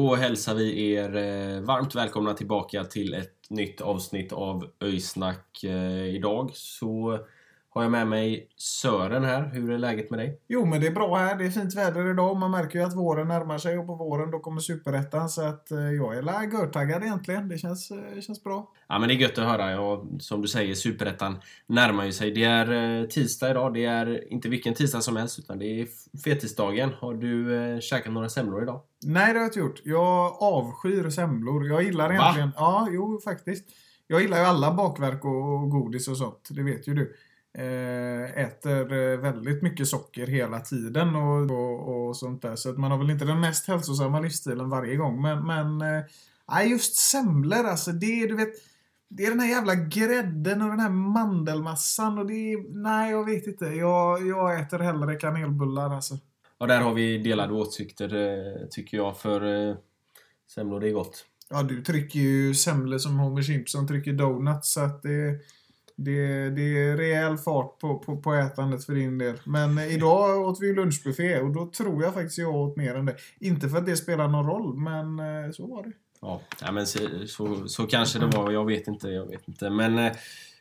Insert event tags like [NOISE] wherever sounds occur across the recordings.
Då hälsar vi er eh, varmt välkomna tillbaka till ett nytt avsnitt av Öysnack. Eh, idag så har jag med mig Sören här. Hur är läget med dig? Jo, men det är bra här. Det är fint väder idag. Man märker ju att våren närmar sig och på våren då kommer superettan. Så att eh, jag är görtaggad egentligen. Det känns, eh, känns bra. Ja men det är gött att höra. Ja, som du säger, Superettan närmar ju sig. Det är eh, tisdag idag. Det är inte vilken tisdag som helst utan det är fettisdagen. Har du eh, käkat några semlor idag? Nej, det har jag inte gjort. Jag avskyr semlor. Jag gillar egentligen... Ja, jo faktiskt. Jag gillar ju alla bakverk och, och godis och sånt. Det vet ju du. Eh, äter eh, väldigt mycket socker hela tiden och, och, och sånt där. Så att man har väl inte den mest hälsosamma livsstilen varje gång. Men, men nej, just semlor alltså. Det är, du vet, det är den här jävla grädden och den här mandelmassan och det är, nej jag vet inte. Jag, jag äter hellre kanelbullar alltså. Ja, där har vi delade åsikter tycker jag. För semlor, det är gott. Ja, du trycker ju semlor som Homer Simpson trycker donuts så att det, det, det är rejäl fart på, på, på ätandet för din del. Men eh, idag åt vi ju lunchbuffé och då tror jag faktiskt jag åt mer än det. Inte för att det spelar någon roll, men eh, så var det. Ja, ja men så, så, så kanske det var. Jag vet inte. Jag vet inte. Men eh,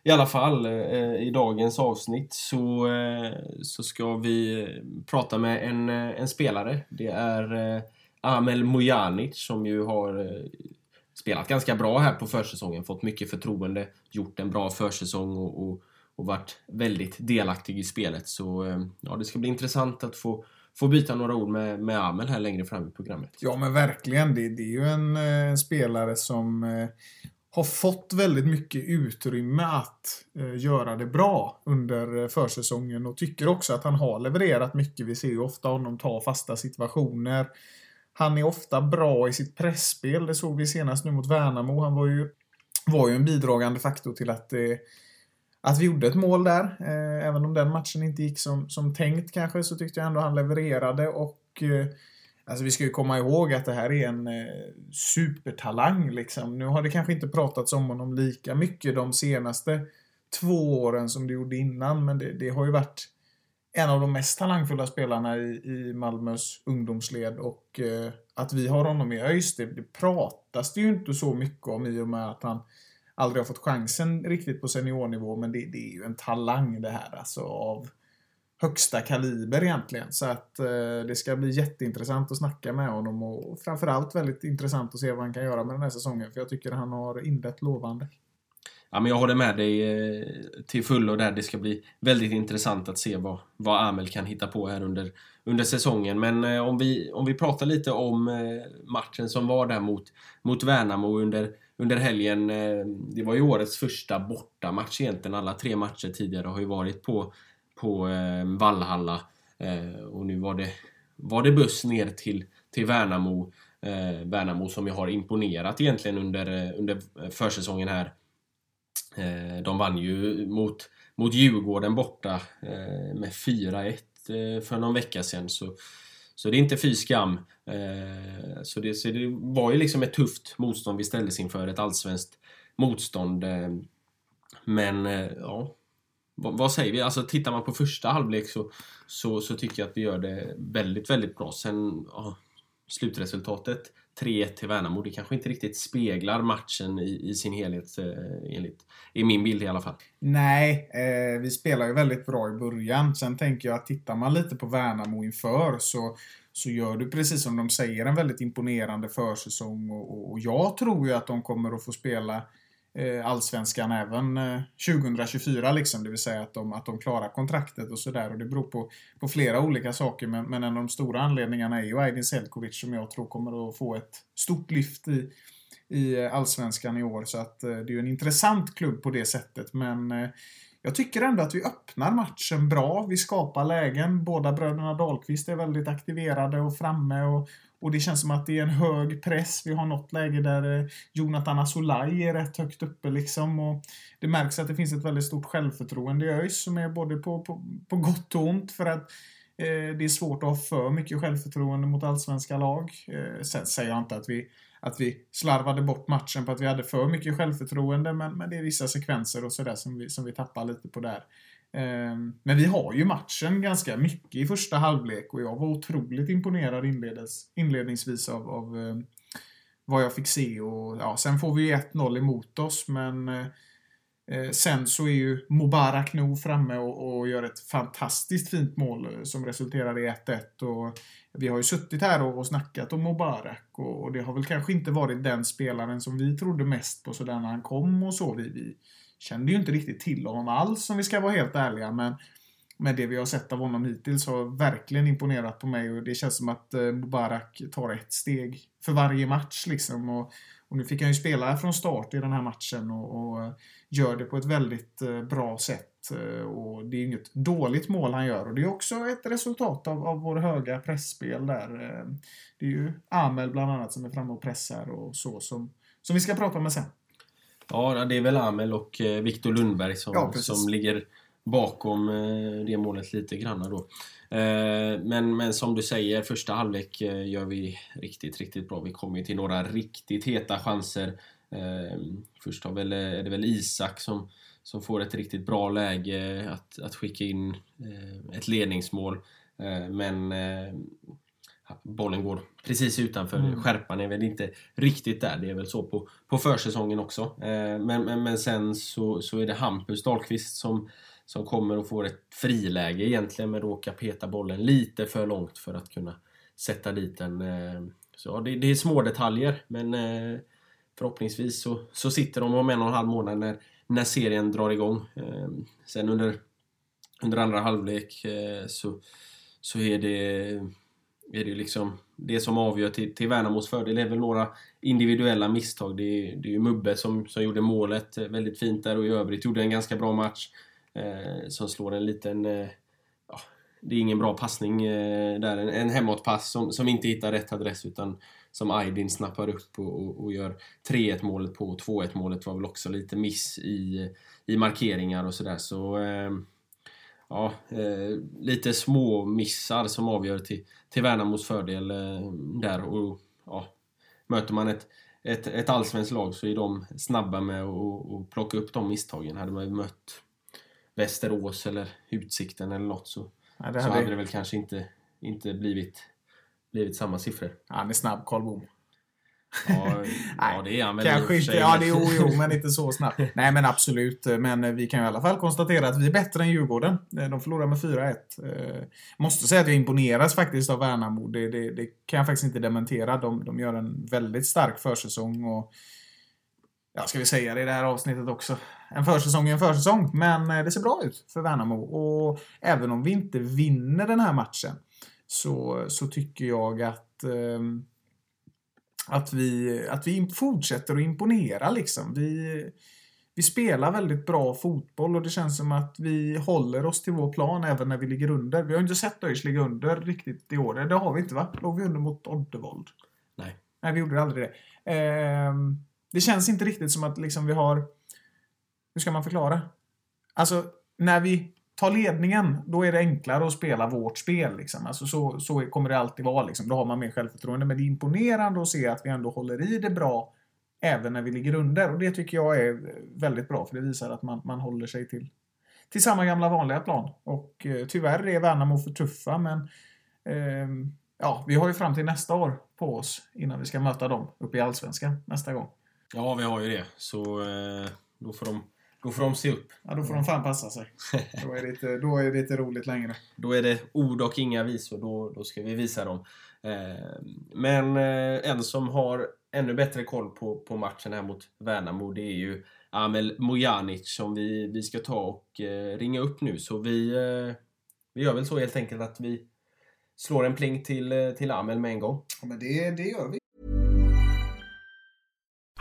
i alla fall, eh, i dagens avsnitt så, eh, så ska vi eh, prata med en, en spelare. Det är Amel Mujanic som ju har spelat ganska bra här på försäsongen. Fått mycket förtroende, gjort en bra försäsong och, och, och varit väldigt delaktig i spelet. Så eh, ja, det ska bli intressant att få, få byta några ord med, med Amel här längre fram i programmet. Ja, men verkligen. Det, det är ju en eh, spelare som eh, har fått väldigt mycket utrymme att eh, göra det bra under eh, försäsongen och tycker också att han har levererat mycket. Vi ser ju ofta honom ta fasta situationer. Han är ofta bra i sitt pressspel. Det såg vi senast nu mot Värnamo. Han var ju, var ju en bidragande faktor till att, eh, att vi gjorde ett mål där. Eh, även om den matchen inte gick som, som tänkt kanske så tyckte jag ändå han levererade och eh, Alltså vi ska ju komma ihåg att det här är en eh, supertalang liksom. Nu har det kanske inte pratats om honom lika mycket de senaste två åren som det gjorde innan, men det, det har ju varit en av de mest talangfulla spelarna i, i Malmös ungdomsled och eh, att vi har honom i ÖIS, det, det pratas det ju inte så mycket om i och med att han aldrig har fått chansen riktigt på seniornivå, men det, det är ju en talang det här alltså av högsta kaliber egentligen. Så att eh, det ska bli jätteintressant att snacka med honom och framförallt väldigt intressant att se vad han kan göra med den här säsongen, för jag tycker han har inlett lovande. Ja, men jag håller med dig eh, till fullo där. Det ska bli väldigt intressant att se vad, vad Amel kan hitta på här under, under säsongen. Men eh, om, vi, om vi pratar lite om eh, matchen som var där mot, mot Värnamo under, under helgen. Det var ju årets första bortamatch egentligen. Alla tre matcher tidigare har ju varit på, på Vallhalla. Och nu var det, var det buss ner till, till Värnamo. Värnamo som ju har imponerat egentligen under, under försäsongen här. Eh, De vann ju mot, mot Djurgården borta eh, med 4-1 eh, för någon vecka sedan. Så, så det är inte fy skam. Eh, Så det, så det var ju liksom ett tufft motstånd vi ställdes inför, ett allsvenskt motstånd. eh, Men eh, ja, vad, vad säger vi? Alltså tittar man på första halvlek så, så, så tycker jag att vi gör det väldigt, väldigt bra. Sen ja, slutresultatet 3-1 till Värnamo, det kanske inte riktigt speglar matchen i, i sin helhet eh, enligt, i min bild i alla fall. Nej, eh, vi spelar ju väldigt bra i början. Sen tänker jag att tittar man lite på Värnamo inför så, så gör du precis som de säger en väldigt imponerande försäsong och, och, jag tror ju att de kommer att få spela eh, Eh, allsvenskan även eh, 2024 liksom. Det vill säga att de, att de klarar kontraktet och sådär. Och det beror på, på flera olika saker. Men, men en av de stora anledningarna är ju Aydin Selkovic som jag tror kommer att få ett stort lyft i, i eh, allsvenskan i år. Så att det är ju en intressant klubb på det sättet. Men jag tycker ändå att vi öppnar matchen bra. Vi skapar lägen. Båda bröderna Dahlqvist är väldigt aktiverade och framme. Och, och det känns som att det är en hög press. Vi har något läge där eh, Jonathan Asolaj är rätt högt uppe liksom. Och det märks att det finns ett väldigt stort självförtroende i ÖIS som är både på, på, på gott och ont. För att eh, det är svårt att ha för mycket självförtroende mot allsvenska lag. Eh, sen säger jag inte att vi att vi slarvade bort matchen på att vi hade för mycket självförtroende, men, men det är vissa sekvenser och sådär som vi, som vi tappar lite på där. Ehm, men vi har ju matchen ganska mycket i första halvlek och jag var otroligt imponerad inledningsvis av, av ehm, vad jag fick se. Och, ja, sen får vi 1-0 emot oss, men eh, eh, sen så är ju Mubarak nog framme och, och, gör ett fantastiskt fint mål eh, som resulterar i 1-1. Och vi har ju suttit här och, och snackat om Mubarak och, och, det har väl kanske inte varit den spelaren som vi trodde mest på sådär när han kom och så. Vi, vi kände ju inte riktigt till honom alls om vi ska vara helt ärliga. Men med det vi har sett av honom hittills har verkligen imponerat på mig och det känns som att eh, Mubarak tar ett steg för varje match liksom. Och, och nu fick han ju spela från start i den här matchen och, och eh, gör det på ett väldigt eh, bra sätt. Och det är inget dåligt mål han gör och det är också ett resultat av, av vår höga pressspel där. Det är ju Amel bland annat som är framme och pressar och så som, som vi ska prata med sen. Ja, det är väl Amel och Viktor Lundberg som, ja, som ligger bakom det målet lite grann då. Men, men som du säger, första halvlek gör vi riktigt, riktigt bra. Vi kommer till några riktigt heta chanser. Först har väl, är det väl Isak som, som får ett riktigt bra läge att, att skicka in eh, ett ledningsmål. Eh, men eh, bollen går precis utanför. Mm. Skärpan är väl inte riktigt där. Det är väl så på, på försäsongen också. Men, men, men sen så, så är det Hampus Dahlqvist som, som kommer och får ett friläge egentligen med att råka peta bollen lite för långt för att kunna sätta dit den. Så det, det är små detaljer men förhoppningsvis så, så sitter de om en och en halv månad när, när serien drar igång. Eh, sen under, under andra halvlek eh, så, så är det, är det liksom det som avgör till, till Värnamos fördel är väl några individuella misstag. Det är, det är ju Mubbe som, som gjorde målet eh, väldigt fint där och i övrigt gjorde en ganska bra match. Eh, som slår en liten... Eh, ja, det är ingen bra passning eh, där. En, en hemåtpass som, som inte hittar rätt adress utan som Aydin snappar upp och, och, och gör 3-1 målet på. 2-1 målet var väl också lite miss i, i markeringar och sådär. Så, eh, ja, eh, lite små missar som avgör till, till Värnamos fördel eh, där. Och, ja, möter man ett, ett, ett allsvenskt lag så är de snabba med att plocka upp de misstagen. Hade man mött Västerås eller Utsikten eller något så, ja, hade... så hade det väl kanske inte, inte blivit blivit samma siffror. Han är snabb, Karl Boom. Ja, [LAUGHS] ja, det är han väl Kanske inte, ja det är jo, jo, men inte så snabbt. [LAUGHS] Nej men absolut, men vi kan i alla fall konstatera att vi är bättre än Djurgården. De förlorar med 4-1. Eh, måste säga att jag imponeras faktiskt av Värnamo. Det, det, det, kan jag faktiskt inte dementera. De, de gör en väldigt stark försäsong och Ja, ska vi säga det i det här avsnittet också. En försäsong är en försäsong, men eh, det ser bra ut för Värnamo. Och även om vi inte vinner den här matchen så, så tycker jag att eh, att vi, att vi fortsätter att imponera liksom. Vi, vi spelar väldigt bra fotboll och det känns som att vi håller oss till vår plan även när vi ligger under. Vi har inte sett ÖIS ligga under riktigt i år. Det har vi inte va? Låg vi under mot Oddevold? Nej. Nej, vi gjorde aldrig det. Eh, det känns inte riktigt som att liksom vi har... Hur ska man förklara? Alltså, när vi ta ledningen, då är det enklare att spela vårt spel. Liksom. Alltså så, så kommer det alltid vara. Liksom. Då har man mer självförtroende. Men det är imponerande att se att vi ändå håller i det bra även när vi ligger under. Och det tycker jag är väldigt bra, för det visar att man, man håller sig till, till samma gamla vanliga plan. Och eh, tyvärr är Värnamo för tuffa, men eh, ja, vi har ju fram till nästa år på oss innan vi ska möta dem uppe i Allsvenskan nästa gång. Ja, vi har ju det. Så eh, då får de då får de se upp. Ja, då får de fan passa sig. [LAUGHS] Då är det inte, då är det inte roligt längre. Då är det ord och inga visor. Då, då ska vi visa dem. Eh, men eh, en som har ännu bättre koll på, på matchen här mot Värnamo, det är ju Amel Mojanic som vi, vi ska ta och eh, ringa upp nu. Så vi, eh, vi gör väl så helt enkelt att vi slår en pling till, till Amel med en gång. Ja, men det, det gör vi.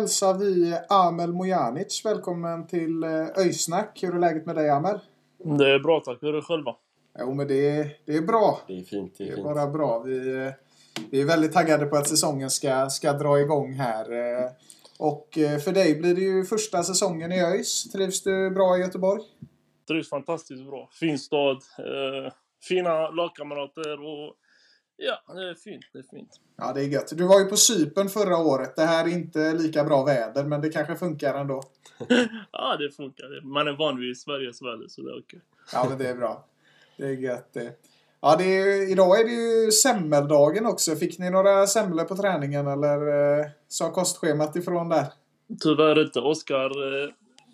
hälsar vi Amel Mojanic välkommen till eh, Öysnack. Hur är läget med dig Amel? Det är bra tack. Hur är det själva? Jo men det är, det är bra. Det är fint. Det Det är är fint. bara bra. Vi, eh, vi är väldigt taggade på att säsongen ska, ska dra igång här. eh. Och för dig blir det ju första säsongen i ÖIS. Trivs du bra i Göteborg? Trivs fantastiskt bra. Fin stad. Fina lagkamrater och ja, det är fint. Det är fint. Ja, det är gött. Du var ju på Cypern förra året. Det här är inte lika bra väder, men det kanske funkar ändå. [LAUGHS] Ja, det funkar. Man är van vid Sveriges väder så det är okej. Ja, men det är bra. Det är gött det. Ja, det är, idag är det ju semmeldagen också. Fick ni några semlor på träningen eller eh, sa kostschemat ifrån där? Tyvärr inte. Oskar eh,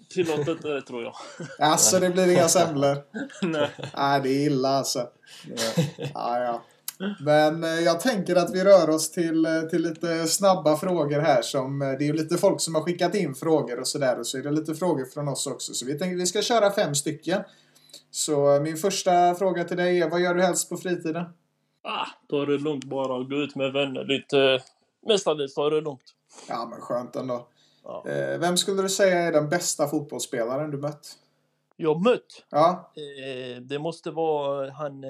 tillåter inte det tror jag. [LAUGHS] Alltså, det blir inga semlor. [LAUGHS] Nej. Nej, det är illa alltså. Ja, ja. Men eh, jag tänker att vi rör oss till, eh, till lite snabba frågor här. Som, eh, det är ju lite folk som har skickat in frågor och sådär. Och så är det lite frågor från oss också. Så vi tänker vi ska köra fem stycken. Så min första fråga till dig är, vad gör du helst på fritiden? Ah, ta det lugnt bara. Gå ut med vänner lite. Mestadels ta det lugnt. Ja, men skönt ändå. Ja. Vem skulle du säga är den bästa fotbollsspelaren du mött? Jag mött. Ja, det måste vara han...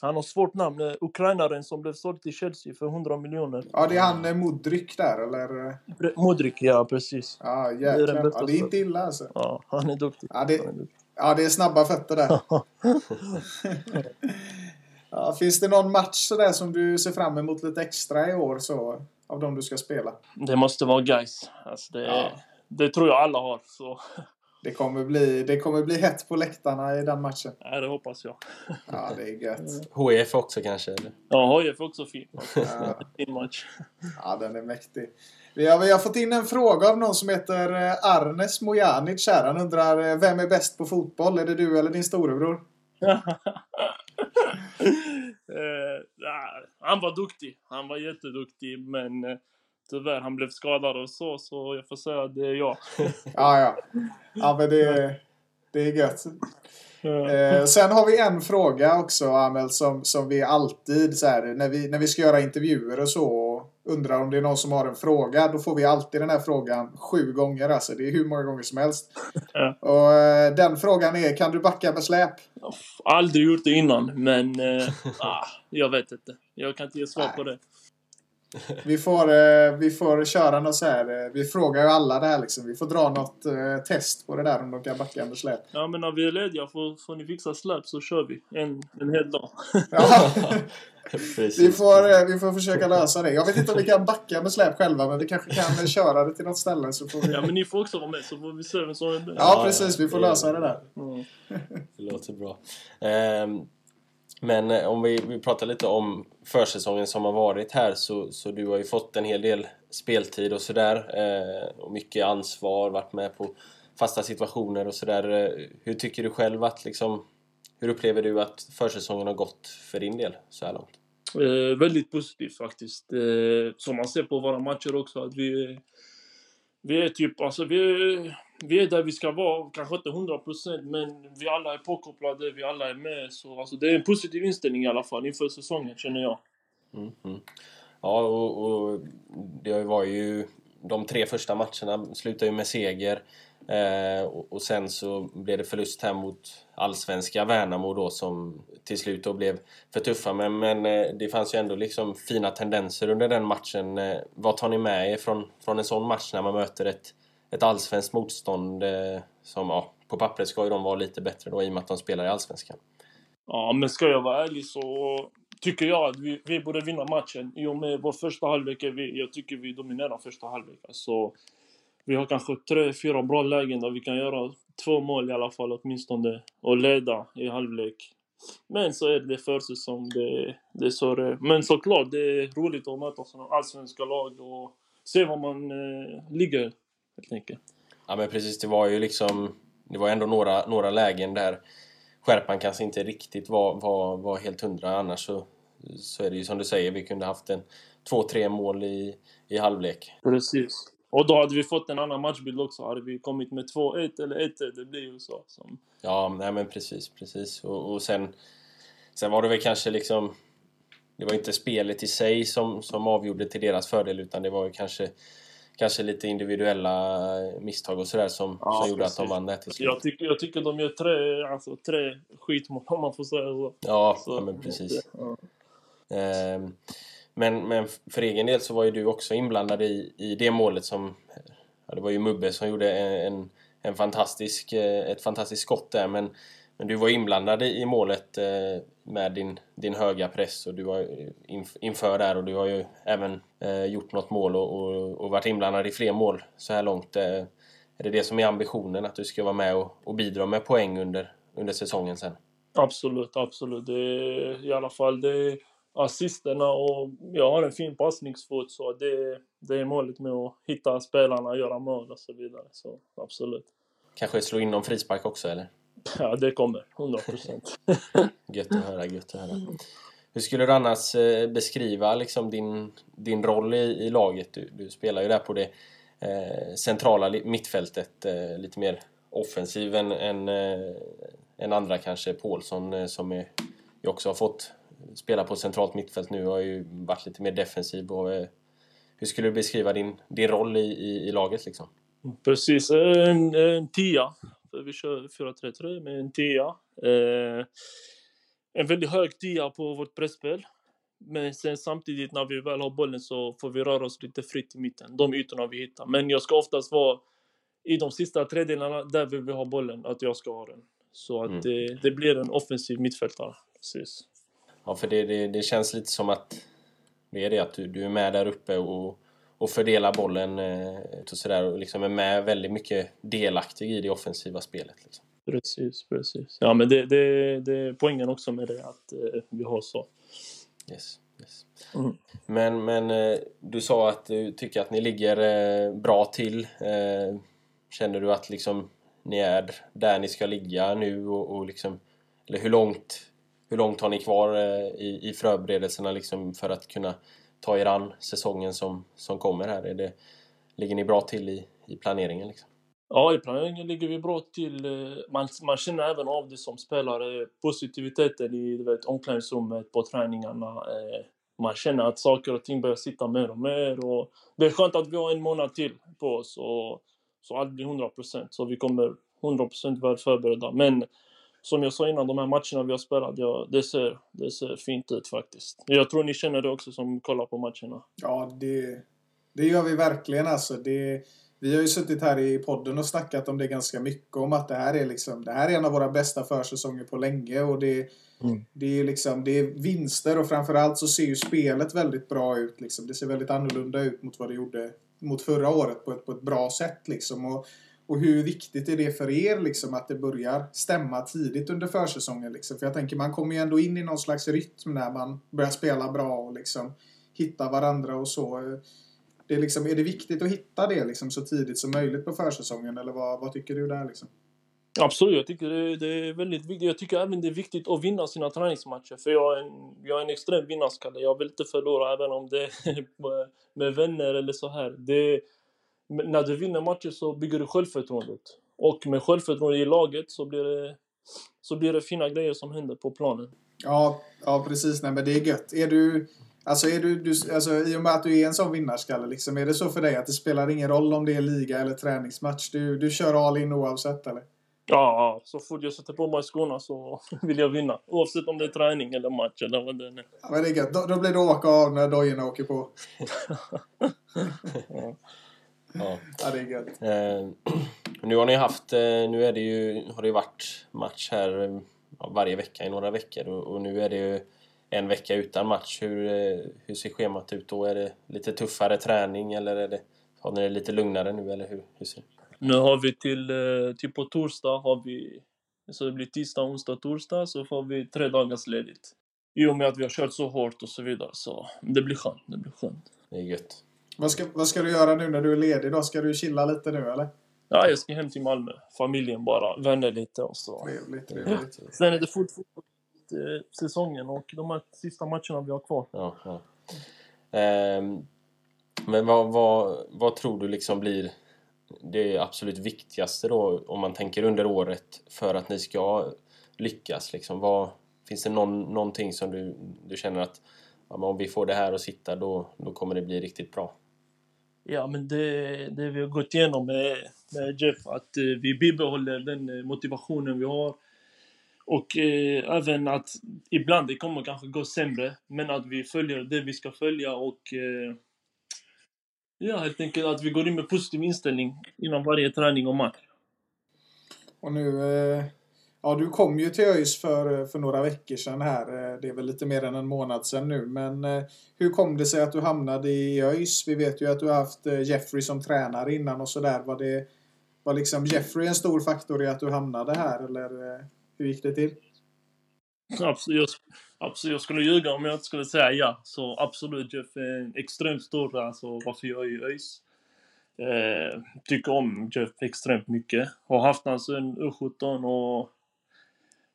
Han har svårt namn. Eh, Ukrainaren som blev såld till Chelsea för 100 miljoner. ja det är han eh, Modric där, eller? Modric, ja precis. Ja, Det är jäklar. Ja, det är inte illa alltså. Ja, han är duktig. Ja, det-. Ja, det är snabba fötter där. [LAUGHS] ja, finns det någon match sådär som du ser fram emot lite extra i år så, av de du ska spela? Det måste vara guys. Alltså det, Ja. det tror jag alla har. Så Det kommer, bli, det kommer bli hett på läktarna i den matchen. ja, det hoppas jag. Ja, det är gött. HIF också kanske? Eller? Ja, HIF också fin. [LAUGHS] Ja, Fin match. ja, den är mäktig. Vi har, vi har fått in en fråga av någon som heter eh, Arnes Mojanic här. Han undrar, eh, vem är bäst på fotboll? Är det du eller din storebror? [LAUGHS] eh, han var duktig. Han var jätteduktig. Men tyvärr, han blev skadad och så. Så jag får säga att det är jag. [LAUGHS] Ja, ja. Ja, men det, det är gött. Eh, Eh, sen har vi en fråga också, Amel, som, som vi alltid så här, när vi, när vi ska göra intervjuer och så och undrar om det är någon som har en fråga. Då får vi alltid den här frågan sju gånger. Alltså, det är hur många gånger som helst. Ja. Och eh, den frågan är, kan du backa med släp? aldrig gjort det innan. Men eh, ah, jag vet inte. Jag kan inte ge svar på det. Vi får, eh, vi får köra något så här. Eh, vi frågar ju alla det här liksom. Vi får dra något eh, test på det där om de kan backa med släp. Ja, men när vi är lediga får, får ni fixa släp så kör vi. En, en hel dag. Ja, [LAUGHS] Precis. vi, får, vi får försöka lösa det. Jag vet inte om vi kan backa med släp själva, men vi kanske kan köra det till något ställe. Så får vi... Ja, men ni får också vara med så får vi se vem som är bäst. Ja, precis. Vi får lösa det där. Mm. Det låter bra. Ehm, men om vi, vi pratar lite om försäsongen som har varit här så, så du har ju fått en hel del speltid och sådär. Eh, och mycket ansvar, varit med på fasta situationer och sådär. Eh, hur tycker du själv att liksom... Hur upplever du att försäsongen har gått för din del så här långt? Eh, väldigt positivt faktiskt. Eh, som man ser på våra matcher också att vi, Vi är typ, alltså vi är, vi är där vi ska vara. Kanske inte 100% men vi alla är påkopplade, vi alla är med. Så alltså, det är en positiv inställning i alla fall inför säsongen känner jag. Mm, mm. Ja, och, och det var ju... De tre första matcherna slutade ju med seger. Eh, och, och, sen så blev det förlust här mot allsvenska Värnamo då som till slut då blev för tuffa. Men, men eh, det fanns ju ändå liksom fina tendenser under den matchen. Eh, vad tar ni med er från, från en sån match när man möter ett, ett allsvenskt motstånd eh, som ja, på pappret ska ju de vara lite bättre då i och med att de spelar i allsvenskan? Ja, men ska jag vara ärlig så tycker jag att vi, vi borde vinna matchen. I och med vår första halvlek är vi, jag tycker vi dominerar första halvlek. Alltså, vi har kanske tre, fyra bra lägen där vi kan göra två mål i alla fall åtminstone och leda i halvlek. Men så är det försäsong, det, det är så det Men såklart, det är roligt att möta sådana allsvenska lag och se var man eh, ligger helt enkelt. Ja men precis, det var ju liksom... Det var ändå några, några lägen där skärpan kanske inte riktigt var, var, var helt hundra. Annars så, så är det ju som du säger, vi kunde haft en två, tre mål i, i halvlek. Precis. Och då hade vi fått en annan matchbild också. Hade vi kommit med 2-1 eller 1-1, det blir ju så. Som... Ja, nej men precis, precis. Och, och sen, sen var det väl kanske liksom... Det var inte spelet i sig som, som avgjorde till deras fördel utan det var ju kanske, kanske lite individuella misstag och sådär som, ja, som gjorde att de vann det till slut. Jag tycker, jag tycker de gör tre, alltså, tre skitmål om man får säga så. Ja, så, ja men precis. Ja. Ehm, men, men för egen del så var ju du också inblandad i, i det målet som... Ja, det var ju Mubbe som gjorde en, en fantastisk, eh, ett fantastiskt skott där men, men du var inblandad i målet eh, med din, din höga press och du var inför där och du har ju även eh, gjort något mål och, och, och varit inblandad i fler mål så här långt. Är det det som är ambitionen, att du ska vara med och, och bidra med poäng under, under säsongen sen? Absolut, absolut. Det är, I alla fall det assisterna och jag har en fin passningsfot så det, det är målet med att hitta spelarna, göra mål och så vidare. Så absolut. Kanske slå in någon frispark också eller? Ja, det kommer. 100 procent. [LAUGHS] gött att höra, gött att höra. Hur skulle du annars eh, beskriva liksom din, din roll i, i laget? Du, du spelar ju där på det eh, centrala mittfältet, eh, lite mer offensiv än, än, eh, än andra kanske. Paulsson eh, som är, ju också har fått spelar på centralt mittfält nu har ju varit lite mer defensiv. Och, eh, hur skulle du beskriva din, din roll i, i, i laget liksom? Precis, en, en tia. För vi kör 4-3-3 med en tia. Eh, en väldigt hög tia på vårt presspel. Men sen samtidigt när vi väl har bollen så får vi röra oss lite fritt i mitten. De ytorna vi hittar. Men jag ska oftast vara i de sista tredjedelarna där vi vill ha bollen, att jag ska ha den. Så att mm. det, det, blir en offensiv mittfältare. Precis. Ja, för det, det, det, känns lite som att det är det att du, du är med där uppe och, och fördelar bollen eh, och sådär och liksom är med väldigt mycket delaktig i det offensiva spelet. Liksom. Precis, precis. Ja, men det, det, det är poängen också med det att eh, vi har så. Yes, yes. Mm. Men, men eh, du sa att du tycker att ni ligger eh, bra till. Eh, känner du att liksom ni är där ni ska ligga nu och, och liksom, eller hur långt hur långt har ni kvar eh, i, i förberedelserna liksom för att kunna ta er an säsongen som, som kommer här? Är det, ligger ni bra till i, i planeringen? Liksom? Ja, i planeringen ligger vi bra till. Eh, man, man känner även av det som spelare, positiviteten i du vet, omklädningsrummet, på träningarna. Eh, man känner att saker och ting börjar sitta mer och mer. Och det är skönt att vi har en månad till på oss, och, så allt blir 100%. Så vi kommer 100% väl förberedda. Men som jag sa innan, de här matcherna vi har spelat, ja, det, ser, det ser fint ut faktiskt. Jag tror ni känner det också som kollar på matcherna. Ja, det, det gör vi verkligen alltså. Det, vi har ju suttit här i podden och snackat om det ganska mycket. Om att det här är, liksom, det här är en av våra bästa försäsonger på länge. Och det, mm. det, är liksom, det är vinster och framförallt så ser ju spelet väldigt bra ut. Liksom. Det ser väldigt annorlunda ut mot vad det gjorde mot förra året på ett, på ett bra sätt. Liksom. Och och hur viktigt är det för er liksom, att det börjar stämma tidigt under försäsongen? Liksom? För jag tänker man kommer ju ändå in i någon slags rytm när man börjar spela bra och liksom hitta varandra och så. Det är, liksom, är det viktigt att hitta det liksom, så tidigt som möjligt på försäsongen? Eller vad, vad tycker du där? Liksom? Absolut, jag tycker det, det, är väldigt viktigt. Jag tycker även det är viktigt att vinna sina träningsmatcher. För jag är en, jag är en extrem vinnarskalle. Jag vill inte förlora även om det är [LAUGHS] med vänner eller så här. Det, men när du vinner matcher så bygger du självförtroendet. Och med självförtroende i laget så blir det, så blir det fina grejer som händer på planen. Ja, ja precis. Nej, men det är gött. Är du, alltså, är du, du, alltså, I och med att du är en sån vinnarskalle, liksom, är det så för dig att det spelar ingen roll om det är liga eller träningsmatch? Du, du kör all in oavsett, eller? Ja, så fort jag sätter på mig skorna så [LAUGHS] vill jag vinna. Oavsett om det är träning eller match eller vad det är. Ja, men det är gött. Då, då blir det åka av när dojorna åker på. [LAUGHS] Ja. Ja, det är gött. Eh, [CLEARS THROAT] nu har ni haft, eh, nu är det ju, har det ju varit match här ja, varje vecka i några veckor och, och nu är det ju en vecka utan match. Hur, eh, hur ser schemat ut då? Är det lite tuffare träning eller är det, har ni det lite lugnare nu eller hur, hur ser det Nu har vi till, eh, till på torsdag har vi, så det blir tisdag, onsdag, torsdag, så får vi tre dagars ledigt. I och med att vi har kört så hårt och så vidare, så det blir skönt, det blir skönt. Det är gött. Vad ska, vad ska du göra nu när du är ledig då? Ska du chilla lite nu, eller? Ja, jag ska hem till Malmö, familjen bara, vänner lite och så. Trevligt, trevligt. Sen är det fortfarande eh, säsongen och de här sista matcherna vi har kvar. Ja, ja. Ehm, men vad, vad, vad tror du liksom blir det absolut viktigaste då om man tänker under året för att ni ska lyckas? Liksom, vad, finns det någon, någonting som du, du känner att ja, om vi får det här att sitta då, då kommer det bli riktigt bra? Ja, men det, det vi har gått igenom med, med Jeff, att eh, vi bibehåller den eh, motivationen vi har. Och eh, även att ibland det kommer kanske gå sämre, men att vi följer det vi ska följa och eh, ja, helt enkelt att vi går in med positiv inställning innan varje träning och match. Och nu... Eh, ja, du kom ju till ÖIS för, eh, för några veckor sedan här. Eh, det är väl lite mer än en månad sedan nu. Men eh, hur kom det sig att du hamnade i ÖIS? Vi vet ju att du har haft Jeffrey som tränare innan och sådär. Var det... Var liksom Jeffrey en stor faktor i att du hamnade här, eller hur gick det till? Absolut, jag, absolut, jag skulle ljuga om jag inte skulle säga ja. Så absolut, Jeff är en extremt stor, alltså varför jag är i ÖIS. Eh, tycker om Jeff extremt mycket. Har haft honom sedan U17 och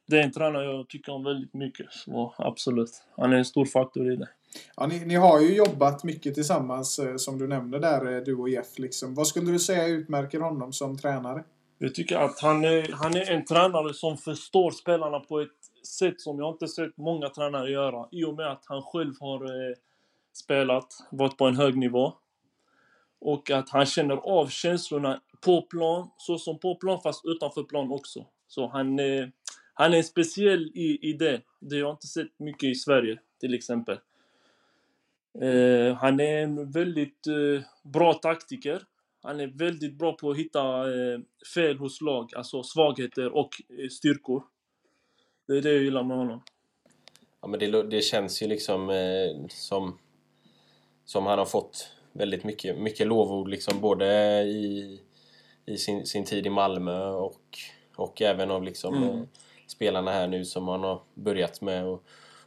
det är en tränare jag tycker om väldigt mycket. Så absolut, han är en stor faktor i det. Ja, ni, ni har ju jobbat mycket tillsammans, eh, som du nämnde där, eh, du och Jeff. Liksom. Vad skulle du säga utmärker honom som tränare? Jag tycker att han är, han är en tränare som förstår spelarna på ett sätt som jag inte sett många tränare göra. I och med att han själv har eh, spelat, varit på en hög nivå. Och att han känner av känslorna på plan, så som på plan fast utanför plan också. Så han, eh, han är speciell i, i det. Det har jag inte sett mycket i Sverige, till exempel. Eh, han är en väldigt eh, bra taktiker. Han är väldigt bra på att hitta eh, fel hos lag, alltså svagheter och eh, styrkor. Det är det jag gillar med honom. Ja, men det, det känns ju liksom eh, som, som han har fått väldigt mycket, mycket lovord liksom både i, i sin, sin tid i Malmö och, och även av liksom Mm spelarna här nu som man har börjat med och,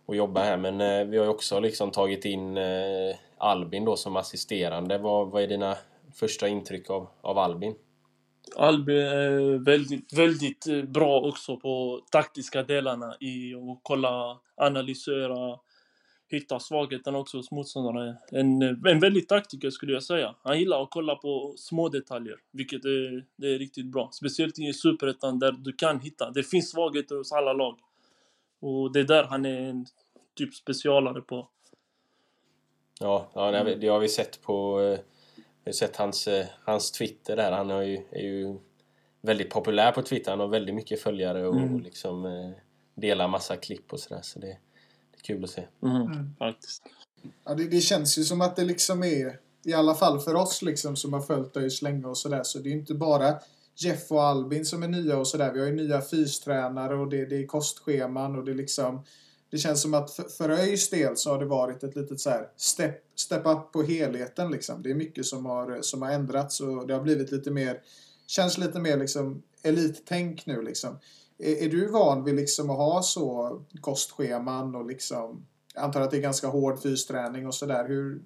och jobba här. Men eh, vi har ju också liksom tagit in eh, Albin då som assisterande. Vad, vad är dina första intryck av, av Albin? Albin är väldigt, väldigt eh, bra också på taktiska delarna i att kolla, analysera, hitta svagheten också hos motståndarna. En, en väldigt taktiker skulle jag säga. Han gillar att kolla på små detaljer, vilket är, det är riktigt bra. Speciellt i Superettan där du kan hitta. Det finns svagheter hos alla lag. Och det är där han är en typ specialare på. Ja, ja det, har vi- sett på... eh, Vi har sett hans, eh, hans Twitter där. Han har ju, är ju väldigt populär på Twitter. Han har väldigt mycket följare och, Mm. liksom eh, delar massa klipp och sådär. Så det, kul att se. Mm, Faktiskt. Ja, det, det känns ju som att det liksom är, i alla fall för oss liksom, som har följt ÖIS länge och sådär, så det är ju inte bara Jeff och Albin som är nya och sådär. Vi har ju nya fystränare och det, det är kostscheman och det är liksom det känns som att för, för ÖIS del så har det varit ett litet så här step, step up på helheten liksom. Det är mycket som har, som har ändrats och det har blivit lite mer, känns lite mer liksom elittänk nu liksom. Är, är du van vid liksom att ha så kostscheman och liksom, jag antar att det är ganska hård fysträning och sådär. Hur,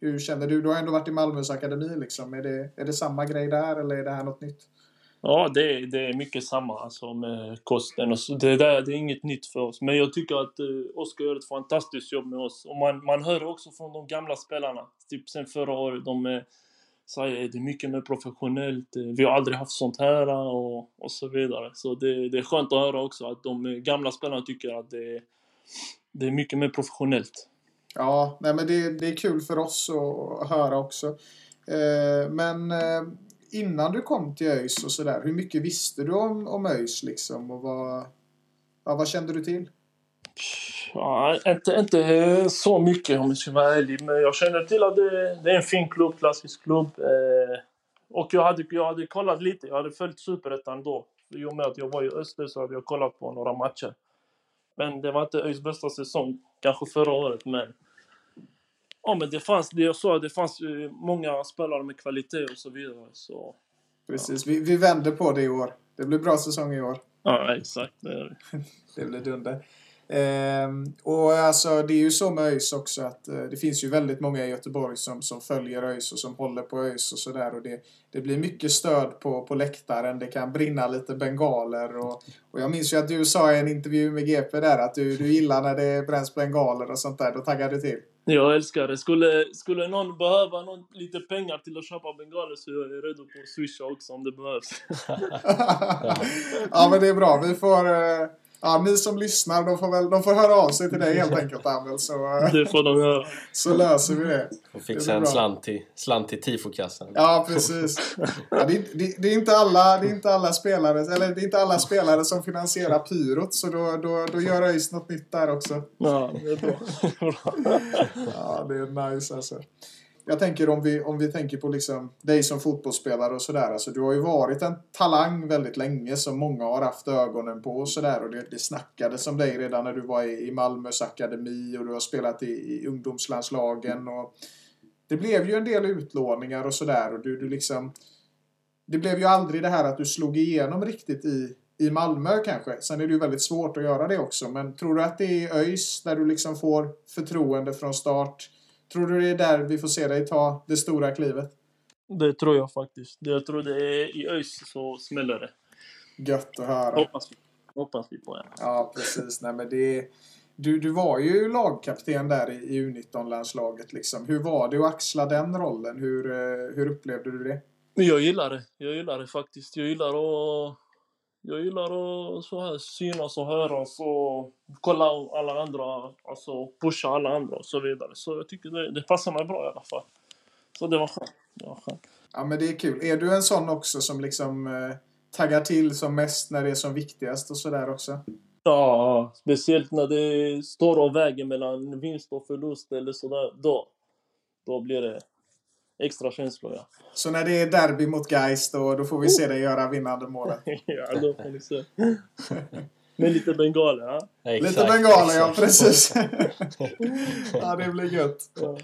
hur känner du? Du har ändå varit i Malmös akademi liksom. Är det, är det samma grej där eller är det här något nytt? Ja, det, det är mycket samma alltså, med kosten. Och så, det, där, det är inget nytt för oss. Men jag tycker att eh, Oskar gör ett fantastiskt jobb med oss. Och man, man hör också från de gamla spelarna, typ sen förra året, de eh, så här, det är mycket mer professionellt. Eh, vi har aldrig haft sånt här eh, och, och så vidare. Så det, det är skönt att höra också att de eh, gamla spelarna tycker att det, är- det är mycket mer professionellt. Ja, nej, men det, det är kul för oss att höra också. Eh, men eh, innan du kom till ÖIS och sådär, hur mycket visste du om, om ÖIS liksom? Och vad, ja, vad kände du till? Ja, inte, inte så mycket om jag ska vara ärlig, men jag känner till att det, det är en fin klubb, klassisk klubb. Eh, och jag hade, jag hade kollat lite, jag hade följt Superettan då. I och med att jag var i Öster så hade jag kollat på några matcher. Men det var inte ÖIS bästa säsong, kanske förra året, men... Ja, men det fanns, det jag sa, det fanns många spelare med kvalitet och så vidare, så... Precis, vi, vi vänder på det i år. Det blir bra säsong i år. Ja, exakt. Det. [LAUGHS] Det blir dunder. Ehm, och alltså det är ju så med ÖIS också att eh, det finns ju väldigt många i Göteborg som, som följer ÖIS och som håller på ÖIS och sådär. Och det, det blir mycket stöd på, på läktaren. Det kan brinna lite bengaler. Och, och jag minns ju att du sa i en intervju med GP där att du, du gillar när det bränns bengaler och sånt där. Då taggar du till. Jag älskar det. Skulle, skulle någon behöva någon, lite pengar till att köpa bengaler så är jag redo på att swisha också om det behövs. [LAUGHS] [LAUGHS] ja men det är bra. Vi får... Ja, ni som lyssnar, de får, väl, de får höra av sig till dig helt enkelt, Amel, så, eh, Det får de göra. så löser vi det. Och Det fixa blir en slant till, slant till tifokassan. Ja, precis. Ja, det, är- det, det, är inte alla, det är inte alla spelare, eller det är inte alla spelare som finansierar pyrot, så då, då, då gör ÖIS något nytt där också. Ja, det är bra. [LAUGHS] Ja, det är nice alltså. Jag tänker om vi, om vi tänker på liksom dig som fotbollsspelare och sådär. Alltså, du har ju varit en talang väldigt länge som många har haft ögonen på och sådär. Och det, det snackades om dig redan när du var i, i Malmös akademi och du har spelat i, i ungdomslandslagen. Och det blev ju en del utlåningar och sådär. Och du, du liksom... Det blev ju aldrig det här att du slog igenom riktigt i, i Malmö kanske. Sen är det ju väldigt svårt att göra det också. Men tror du att det är ÖIS där du liksom får förtroende från start? Tror du det är där vi får se dig ta det stora klivet? Det tror jag faktiskt. Det- Jag tror det är i ÖIS så smäller det. Gött att höra. Hoppas vi, hoppas vi på. Ja. Ja, precis. Nej, men det, du, du var ju lagkapten där i, i U19-landslaget. Liksom. Hur var det att axla den rollen? Hur, eh, hur upplevde du det? Jag gillar det. Jag gillar det faktiskt. Jag gillar att... Jag gillar att så här, synas och höras och kolla alla andra, alltså pusha alla andra och så vidare. Så jag tycker det, det passar mig bra i alla fall. Så det var skönt. Det var skönt. Ja, men det är kul. Är du en sån också som liksom eh, taggar till som mest när det är som viktigast och sådär också? Ja, speciellt när det står och väger mellan vinst och förlust eller sådär. Då, då blir det extra känslor, ja. Så när det är derby mot Geist då, då får vi se dig göra vinnande målet. [LAUGHS] ja, då får ni se. Med lite bengaler, ja. Exakt, Lite bengaler, ja precis. [LAUGHS] ja, det blir gött. ja.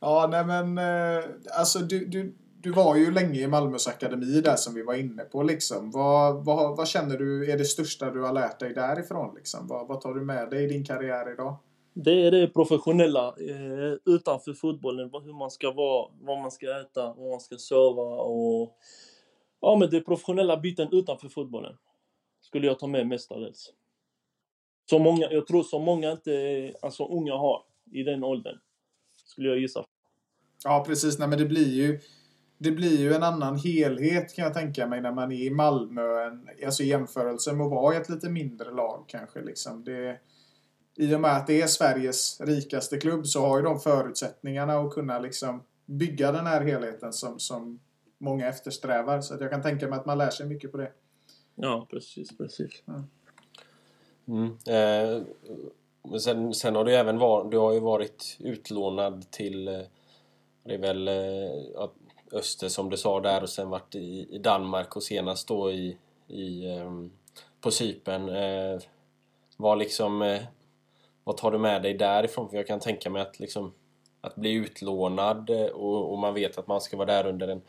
Ja, nej men eh, alltså du, du, du var ju länge i Malmös akademi där som vi var inne på liksom. Vad, vad, vad känner du är det största du har lärt dig därifrån liksom? Vad, vad tar du med dig i din karriär idag? Det är det professionella eh, utanför fotbollen. Hur man ska vara, vad man ska äta, vad man ska sova och... Ja, men det professionella biten utanför fotbollen skulle jag ta med mestadels. Så många, jag tror så många inte, alltså unga har i den åldern. Skulle jag gissa. Ja, precis. Nej, men det blir ju det blir ju en annan helhet kan jag tänka mig när man är i Malmö. En, alltså i jämförelse med att vara i ett lite mindre lag kanske. Liksom. Det, i och med att det är Sveriges rikaste klubb så har ju de förutsättningarna att kunna liksom bygga den här helheten som, som många eftersträvar. Så att jag kan tänka mig att man lär sig mycket på det. Ja, precis, precis. Mm. Eh, men sen, sen har du även varit, du har ju varit utlånad till eh, det är väl eh, ja, Öster som du sa där och sen varit i, i Danmark och senast då i, i ehm, på Cypern. Eh, vad liksom vad tar du med dig därifrån? För jag kan tänka mig att liksom att bli utlånad eh, och, och man vet att man ska vara där under en,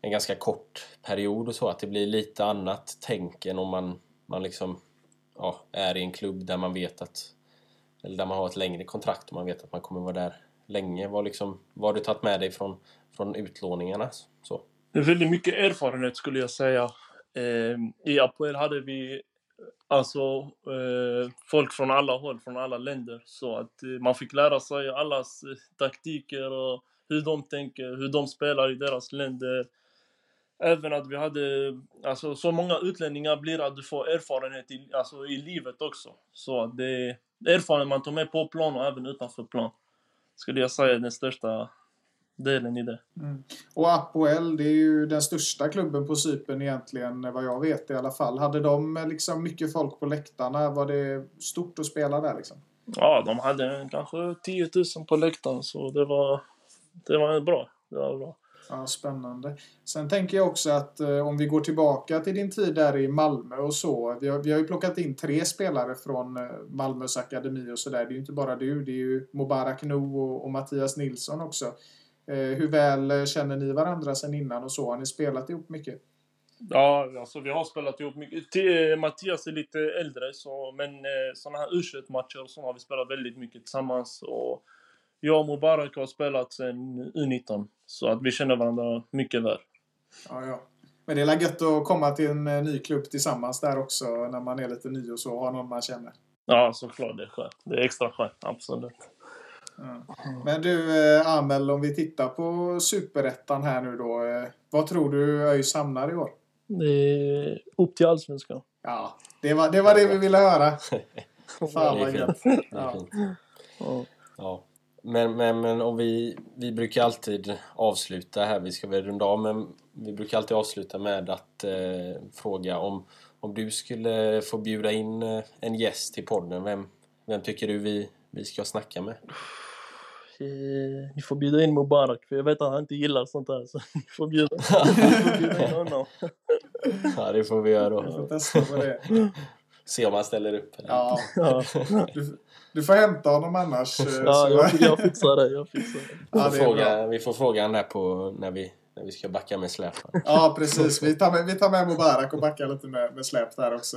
en ganska kort period och så att det blir lite annat tänk än om man, man liksom ja, är i en klubb där man vet att eller där man har ett längre kontrakt och man vet att man kommer vara där länge. Vad, liksom, vad har du tagit med dig från, från utlåningarna? Så. Det är väldigt mycket erfarenhet skulle jag säga. Eh, I Apoel hade vi alltså eh, folk från alla håll, från alla länder. Så att eh, man fick lära sig allas eh, taktiker och hur de tänker, hur de spelar i deras länder. Även att vi hade, alltså så många utlänningar blir att du får erfarenhet i, alltså, i livet också. Så att det är erfarenhet man tar med på plan och även utanför plan. Skulle jag säga är den största delen i det. Och Apoel, det är ju den största klubben på Cypern egentligen, vad jag vet i alla fall. Hade de eh, liksom mycket folk på läktarna? Var det stort att spela där liksom? Ja, de hade kanske 10 000 på läktaren så det var, det var bra. Det var bra. Ja, spännande. Sen tänker jag också att eh, om vi går tillbaka till din tid där i Malmö och så. Vi har, vi har ju plockat in tre spelare från eh, Malmös akademi och sådär. Det är ju inte bara du. Det är ju Mubarak No och, och Mattias Nilsson också. Eh, hur väl eh, känner ni varandra sen innan och så? Har ni spelat ihop mycket? Ja, alltså vi har spelat ihop mycket. T- Mattias är lite äldre, så, men eh, sådana här U21-matcher och så har vi spelat väldigt mycket tillsammans. Och jag och Mubarak har spelat sen U19, så att vi känner varandra mycket väl. Ja, ja. Men det är väl gött att komma till en eh, ny klubb tillsammans där också när man är lite ny och så. Har någon man känner. Ja, såklart. Det är skönt. Det är extra skönt, absolut. Men du, eh, Amel, om vi tittar på Superettan här nu då. Eh, vad tror du ÖIS hamnar i år? Det är upp till Allsvenskan. Ja, det var det, var det vi ville höra. [LAUGHS] Fan vad gött. Ja. Ja. Men, men, men om vi, vi brukar alltid avsluta här, vi ska väl runda av, men vi brukar alltid avsluta med att eh, fråga om, om du skulle få bjuda in eh, en gäst till podden, vem, vem tycker du vi, vi ska snacka med? Eh, Ni får bjuda in Mubarak, för jag vet att han inte gillar sånt här. Så [LAUGHS] ni får bjuda, [LAUGHS] ni får bjuda in honom. Ja, det får vi göra Vi då. får testa på det. Se om han ställer upp. Ja, Ja, du, du får hämta honom annars. eh, ja jag, jag fixar det. Jag fixar det. Vi Ja, får, det är bra. fråga, vi får fråga han där på när vi, när vi ska backa med släp. Ja, precis. Vi tar med, vi tar med Mubarak och backar lite med, med släp där också.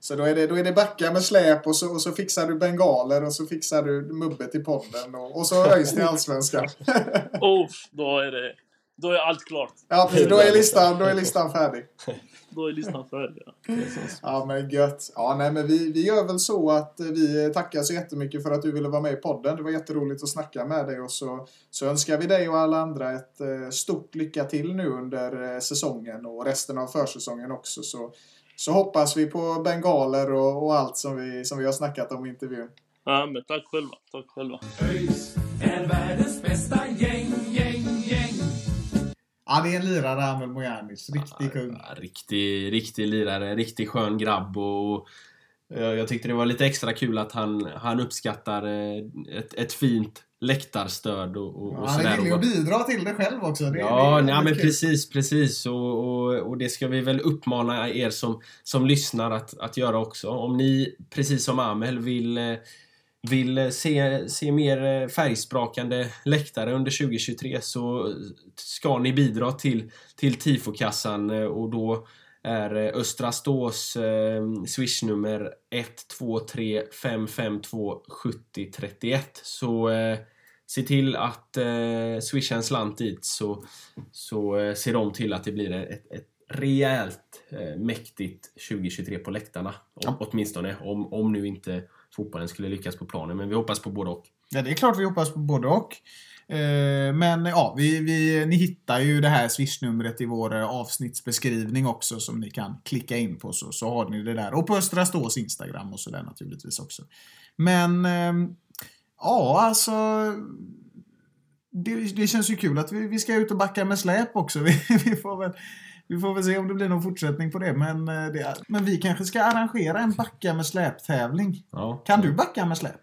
Så då är det, då är det backa med släp och så, och så fixar du bengaler och så fixar du Mubbe till podden och, och så ÖIS till Allsvenskan. Oh, då är det... Då är allt klart. Ja, precis. Då är listan, då är listan färdig. [LAUGHS] Då är listan färdig. ja. Ja, men gött. Ja, nej, men vi, vi gör väl så att eh, vi tackar så jättemycket för att du ville vara med i podden. Det var jätteroligt att snacka med dig och så, så önskar vi dig och alla andra ett eh, stort lycka till nu under eh, säsongen och resten av försäsongen också. Så, så hoppas vi på bengaler och, och allt som vi, som vi har snackat om i intervjun. Ja, men tack själva. Tack själva. ÖIS är världens bästa gäng. Ja, det är en lirare, Amel Mojanic. Riktig kung. Ja, riktig, riktig lirare, riktig skön grabb och eh, jag tyckte det var lite extra kul att han, han uppskattar eh, ett, ett fint läktarstöd och, och, och Han sådär. är villig Och- att bidra till det själv också. Det, Ja, det nej, men kul. precis, precis. Och, och, och det ska vi väl uppmana er som, som lyssnar att, att göra också. Om ni, precis som Amel, vill, eh, vill se, se mer eh, färgsprakande läktare under 2023 så ska ni bidra till, till tifokassan eh, och då är eh, Östra Stås eh, swishnummer 123 552 70 31. Så eh, se till att eh, swisha en slant dit så, så eh, ser de till att det blir ett, ett rejält eh, mäktigt 2023 på läktarna. Om, Åtminstone om, om nu inte fotbollen skulle lyckas på planen. Men vi hoppas på både och. Ja, det är klart vi hoppas på både och. Eh, men ja, vi, vi, ni hittar ju det här swishnumret i vår eh, avsnittsbeskrivning också som ni kan klicka in på så, så har ni det där. Och på Östra Stås Instagram och sådär naturligtvis också. Men ehm, ja, alltså det, det känns ju kul att vi, vi ska ut och backa med släp också. [LAUGHS] Vi, vi, får väl, vi får väl se om det blir någon fortsättning på det. Men, eh, det, men vi kanske ska arrangera en backa med släp-tävling. Ja. Kan du backa med släp?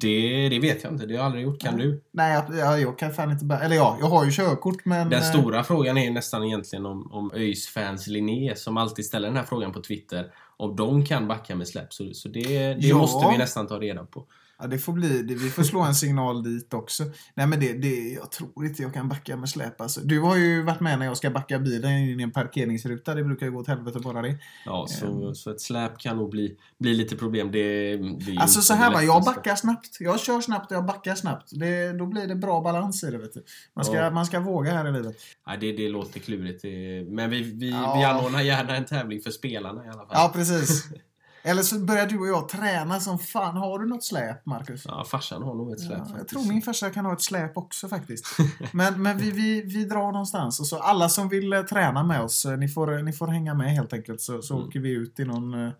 Det, det vet jag inte. Det har jag aldrig gjort. Kan du? Nej, jag, jag, kan fan inte backa. Eller ja, jag har ju körkort men... Den eh, stora frågan är nästan egentligen om, om ÖIS fans Linné som alltid ställer den här frågan på Twitter. Om de kan backa med släpp. Så, så det, det Ja. måste vi nästan ta reda på. Ja, det får bli det. Vi får slå en signal dit också. Nej, men det, det, jag tror inte jag kan backa med släp. Alltså. Du har ju varit med när jag ska backa bilen in i en parkeringsruta. Det brukar ju gå åt helvete bara det. Ja, så, så ett släp kan nog bli, bli lite problem. Det, det Alltså så här va, jag backar snabbt. Jag kör snabbt och jag backar snabbt. Det, då blir det bra balans i det. Vet du. Man, ska, Ja. man ska våga här i livet. Nej, det, det låter klurigt. Men vi, vi, Ja. vi anordnar gärna en tävling för spelarna i alla fall. Ja, precis. [LAUGHS] Eller så börjar du och jag träna som fan. Har du något släp, Marcus? Ja, farsan har nog ett släp Ja, jag tror min farsa kan ha ett släp också faktiskt. [LAUGHS] Men, men vi, vi, vi drar någonstans. Och så alla som vill eh, träna med oss, eh, ni får, ni får hänga med helt enkelt. Så, så Mm. åker vi ut i någon... eh,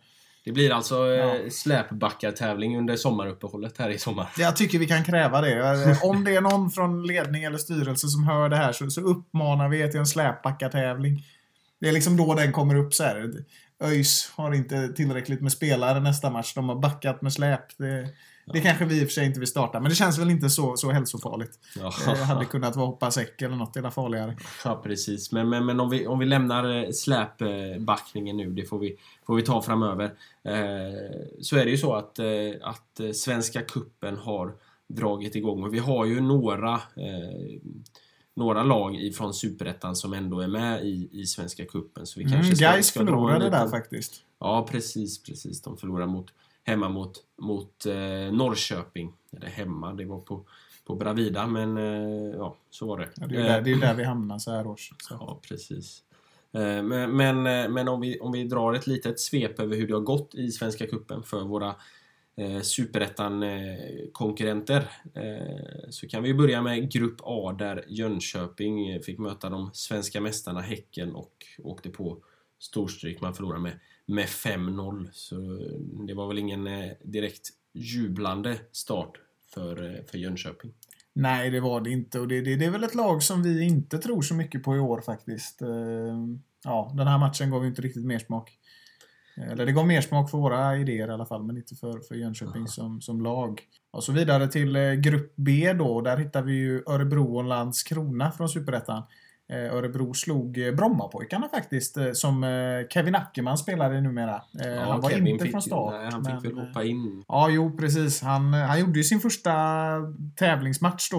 Det blir alltså eh, Ja. släpbackartävling under sommaruppehållet här i sommar. Jag tycker vi kan kräva det. Eh, Om det är någon från ledning eller styrelse som hör det här så, så uppmanar vi er till en släpbackartävling. Det är liksom då den kommer upp så här. ÖIS har inte tillräckligt med spelare nästa match. De har backat med släp. Det, det kanske vi i och för sig inte vill starta, men det känns väl inte så, så hälsofarligt. Ja. Det hade kunnat vara hoppa säck eller något illa farligare. Ja, precis. Men, men, men om, vi, om vi lämnar eh, släpbackningen nu, det får vi, får vi ta framöver. Eh, så är det ju så att, eh, att eh, Svenska Kuppen har dragit igång. Och vi har ju några, eh, några lag ifrån Superettan som ändå är med i, i Svenska Kuppen. Så vi Mm, kanske ska, Gais ska en förlorade liten- där faktiskt. Ja, precis, precis. De förlorar mot, hemma mot, mot eh, Norrköping. Eller hemma, det var på, på Bravida, men eh, ja, så var det. Ja, det, är där, det är där vi hamnar så här års. Så. Ja, precis. Eh, Men, men, eh, men om, vi, om vi drar ett litet svep över hur det har gått i Svenska Kuppen för våra eh, Superettan-konkurrenter eh, eh, så kan vi börja med Grupp A där Jönköping fick möta de svenska mästarna Häcken och åkte på storstryk. Man förlorade med, med 5-0. Så eh, det var väl ingen eh, direkt jublande start för, eh, för Jönköping. Nej, det var det inte. Och det, det, det är väl ett lag som vi inte tror så mycket på i år faktiskt. Eh, ja, den här matchen gav ju inte riktigt mer smak. Eller det gav mer smak för våra idéer i alla fall, men inte för, för Jönköping som, som lag. Och så vidare till eh, Grupp B då. Där hittar vi ju Örebro och Landskrona från Superettan. Eh, Örebro slog eh, Brommapojkarna faktiskt, eh, som Kevin Ackerman spelar i numera. Eh, han var Kevin inte fick, från start. Nej, han fick men, väl eh, hoppa in Ja, jo precis. Han, han gjorde ju sin första tävlingsmatch då,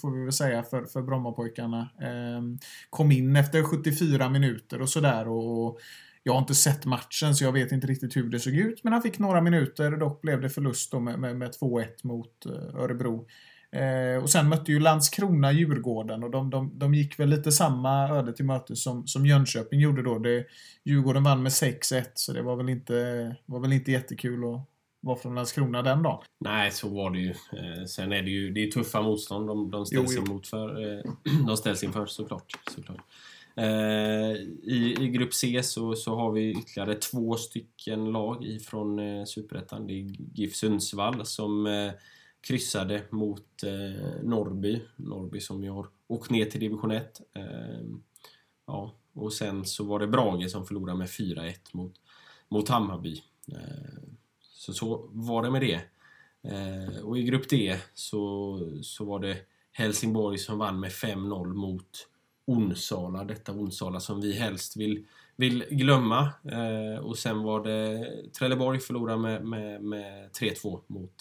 får vi väl säga, för, för Brommapojkarna. Ehm, kom in efter 74 minuter och sådär. Och jag har inte sett matchen så jag vet inte riktigt hur det såg ut. Men han fick några minuter. Dock blev det förlust med, med, med 2-1 mot eh, Örebro. Eh, och sen mötte ju Landskrona Djurgården och de, de, de gick väl lite samma öde till mötes som, som Jönköping gjorde då. Det, Djurgården vann med 6-1 så det var väl inte, var väl inte jättekul att vara från Landskrona den dagen. Nej, så var det ju. Eh, sen är det ju det är tuffa motstånd de, de ställs Jo, jo. emot för. Eh, [CLEARS THROAT] de ställs inför såklart. såklart. Eh, i, I grupp C så, så har vi ytterligare två stycken lag ifrån eh, Superettan. Det är GIF Sundsvall som eh, kryssade mot eh, Norrby. Norrby som ju har åkt ner till division 1. Eh, ja, och sen så var det Brage som förlorade med 4-1 mot, mot Hammarby. Eh, så så var det med det. Eh, och i grupp D så, så var det Helsingborg som vann med 5-0 mot Onsala. Detta Onsala som vi helst vill, vill glömma. Eh, och sen var det Trelleborg förlorade med, med, med 3-2 mot,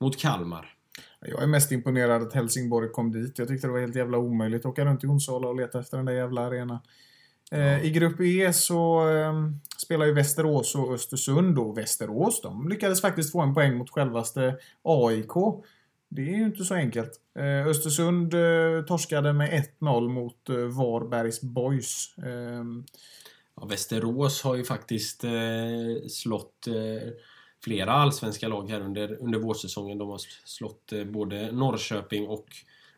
mot Kalmar. Jag är mest imponerad att Helsingborg kom dit. Jag tyckte det var helt jävla omöjligt att åka runt i Onsala och leta efter den där jävla arenan. Eh, I grupp E så eh, spelar ju Västerås och Östersund och Västerås de lyckades faktiskt få en poäng mot självaste AIK. Det är ju inte så enkelt. Eh, Östersund eh, torskade med 1-0 mot eh, Varbergs Boys. Eh, Ja, Västerås har ju faktiskt eh, slått eh, flera allsvenska lag här under, under vårsäsongen. De har slått eh, både Norrköping och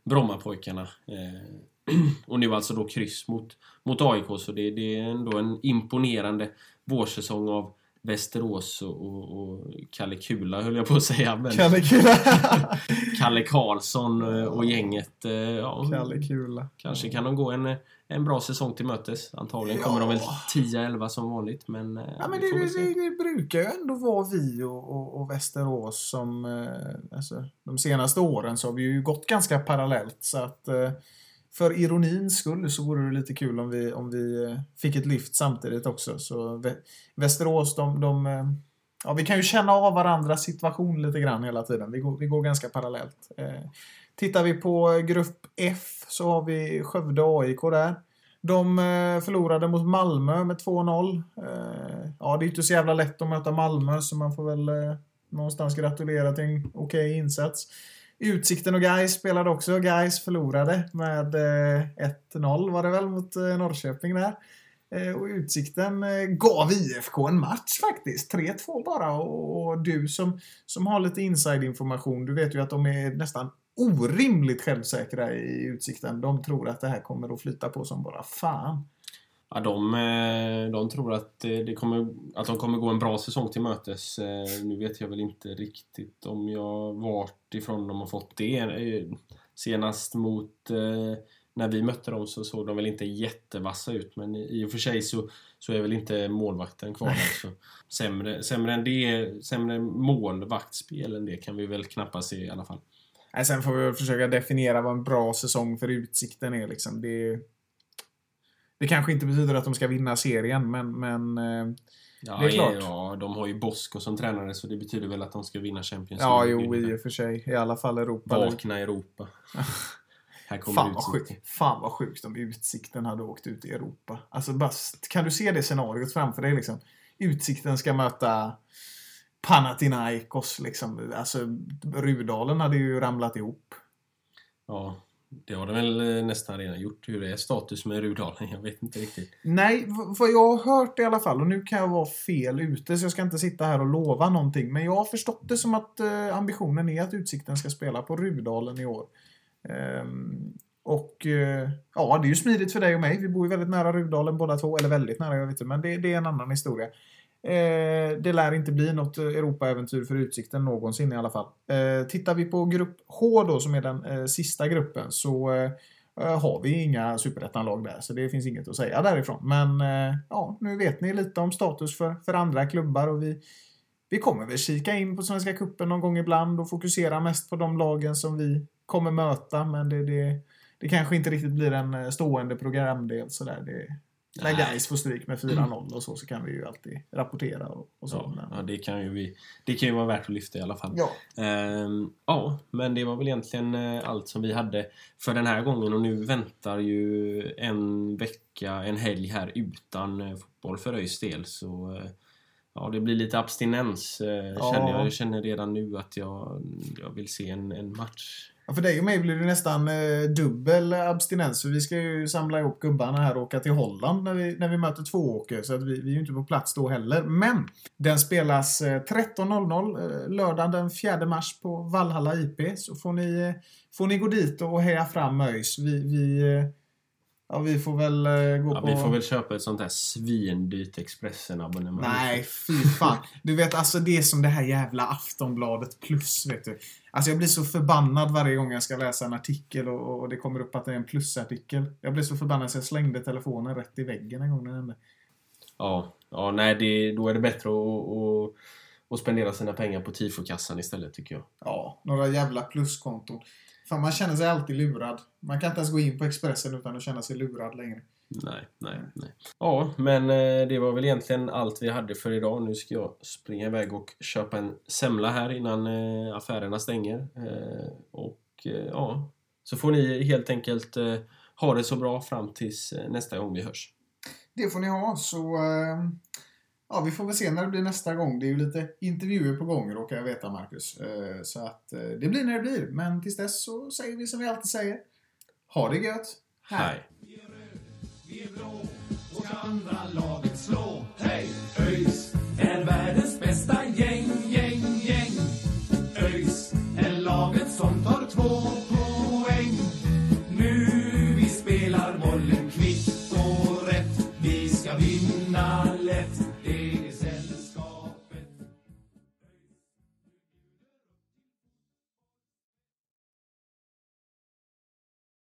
Brommapojkarna. Eh, [CLEARS THROAT] och nu alltså då kryss mot, mot AIK, så det, det är ändå en imponerande vårsäsong av Västerås och, och, och Kalle Kula höll jag på att säga. Men Kalle Kula. [LAUGHS] Kalle Karlsson eh, och gänget. eh, Ja, Kalle Kula. Kanske kan de gå en, en bra säsong till mötes. Antagligen kommer de väl 10-11 som vanligt. Men, eh, Ja, men det, det, det, brukar ju ändå vara vi och, och, och Västerås som... Alltså, de senaste åren så har vi ju gått ganska parallellt. Så att för ironins skull så vore det lite kul om vi, om vi eh, fick ett lyft samtidigt också. Så Västerås, de... de eh, ja, vi kan ju känna av varandras situation lite grann hela tiden. Vi går, vi går ganska parallellt. Eh, tittar vi på grupp F så har vi Skövde AIK där. De eh, förlorade mot Malmö med 2-0. Eh, ja, det är inte så jävla lätt att möta Malmö så man får väl eh, någonstans gratulera till en okej insats. Utsikten och Gais spelade också. Gais förlorade med eh, 1-0 var det väl mot eh, Norrköping där. Eh, och Utsikten gav IFK en match faktiskt. 3-2 bara. Och, och du som, som har lite inside-information, du vet ju att de är nästan orimligt självsäkra i Utsikten. De tror att det här kommer att flyta på som bara fan. Ja, de, eh, de tror att, eh, det kommer, att de kommer gå en bra säsong till mötes. Eh, nu vet jag väl inte riktigt om jag vart ifrån de har fått det. Senast mot när vi mötte dem så såg de väl inte jättevassa ut men i och för sig så, så är väl inte målvakten kvar där. Så sämre, sämre än det, sämre målvaktsspel än det kan vi väl knappast se i alla fall. Nej, sen får vi väl försöka definiera vad en bra säsong för Utsikten är. Liksom. Det, det kanske inte betyder att de ska vinna serien, men, men eh, Ja, Det är klart. Ja, de har ju Bosko som tränare så det betyder väl att de ska vinna Champions ja, League. jo, i och för sig. I alla fall Europa. Vakna Europa. [LAUGHS] Här kommer Fan vad, fan vad sjukt om Utsikten hade åkt ut i Europa. Alltså, bara, kan du se det scenariot framför dig? Liksom? Utsikten ska möta Panathinaikos. Liksom. Alltså, Rudalen hade ju ramlat ihop. Ja, det har de väl eh, nästan redan gjort. Hur är status med Rudalen? [LAUGHS] Jag vet inte riktigt. Nej, vad jag har hört i alla fall, och nu kan jag vara fel ute så jag ska inte sitta här och lova någonting, men jag har förstått det som att eh, ambitionen är att Utsikten ska spela på Rudalen i år. Ehm, och eh, ja, det är ju smidigt för dig och mig. Vi bor ju väldigt nära Rudalen båda två, eller väldigt nära, jag vet inte, men det, det är en annan historia. Eh, det lär inte bli något Europaäventyr för Utsikten någonsin i alla fall. Eh, tittar vi på grupp H då, som är den eh, sista gruppen, så eh, eh, har vi inga superettanlag där, så det finns inget att säga därifrån. Men eh, ja, nu vet ni lite om status för, för andra klubbar och vi, vi kommer väl kika in på Svenska Cupen någon gång ibland och fokusera mest på de lagen som vi kommer möta, men det, det, det kanske inte riktigt blir en eh, stående programdel sådär. Det, när. Gais får stryk med 4-0 och så, så kan vi ju alltid rapportera och, och så. Ja, ja, det, kan ju vi, det kan ju vara värt att lyfta i alla fall. ja. Ehm, ja, men det var väl egentligen eh, allt som vi hade för den här gången och nu väntar ju en vecka, en helg här utan eh, fotboll för ÖIS del. Så eh, ja, det blir lite abstinens eh, Ja. känner jag. Jag känner redan nu att jag, jag vill se en, en match. Ja, för dig och mig blir det nästan eh, dubbel abstinens. För vi ska ju samla ihop gubbarna här och åka till Holland när vi, när vi möter Tvååker. Så att vi, vi är ju inte på plats då heller. Men den spelas eh, 13.00 eh, lördagen den 4 mars på Valhalla IP. Så får ni, eh, får ni gå dit och heja fram ÖIS. Vi, vi, eh, ja, vi får väl eh, gå Ja, på... vi får väl köpa ett sånt här svindyrt Expressen-abonnemang. Nej, fy fan. Du vet, alltså det är som det här jävla Aftonbladet plus, vet du. Alltså jag blir så förbannad varje gång jag ska läsa en artikel och, och det kommer upp att det är en plusartikel. Jag blir så förbannad så jag slängde telefonen rätt i väggen en gång den hände. Ja, ja nej, det, då är det bättre att, att, att spendera sina pengar på tifokassan istället tycker jag. Ja, några jävla pluskonton. Fan, man känner sig alltid lurad. Man kan inte ens gå in på Expressen utan att känna sig lurad längre. Nej, nej, nej. Ja, men eh, det var väl egentligen allt vi hade för idag. Nu ska jag springa iväg och köpa en semla här innan eh, affärerna stänger. Eh, och ja, så får ni helt enkelt ha det så bra fram tills nästa gång vi hörs. Det får ni ha, så ja, vi får väl se när det blir nästa gång. Det är ju lite intervjuer på gång råkar jag veta Marcus. Eh, så att eh, det blir när det blir. Men tills dess så säger vi som vi alltid säger. Ha det gött. Hej. Hej. Vi är röd, vi är blå och ska andra laget slå. Hej, ÖIS är världens bästa gäng, gäng, gäng. ÖIS är laget som tar två.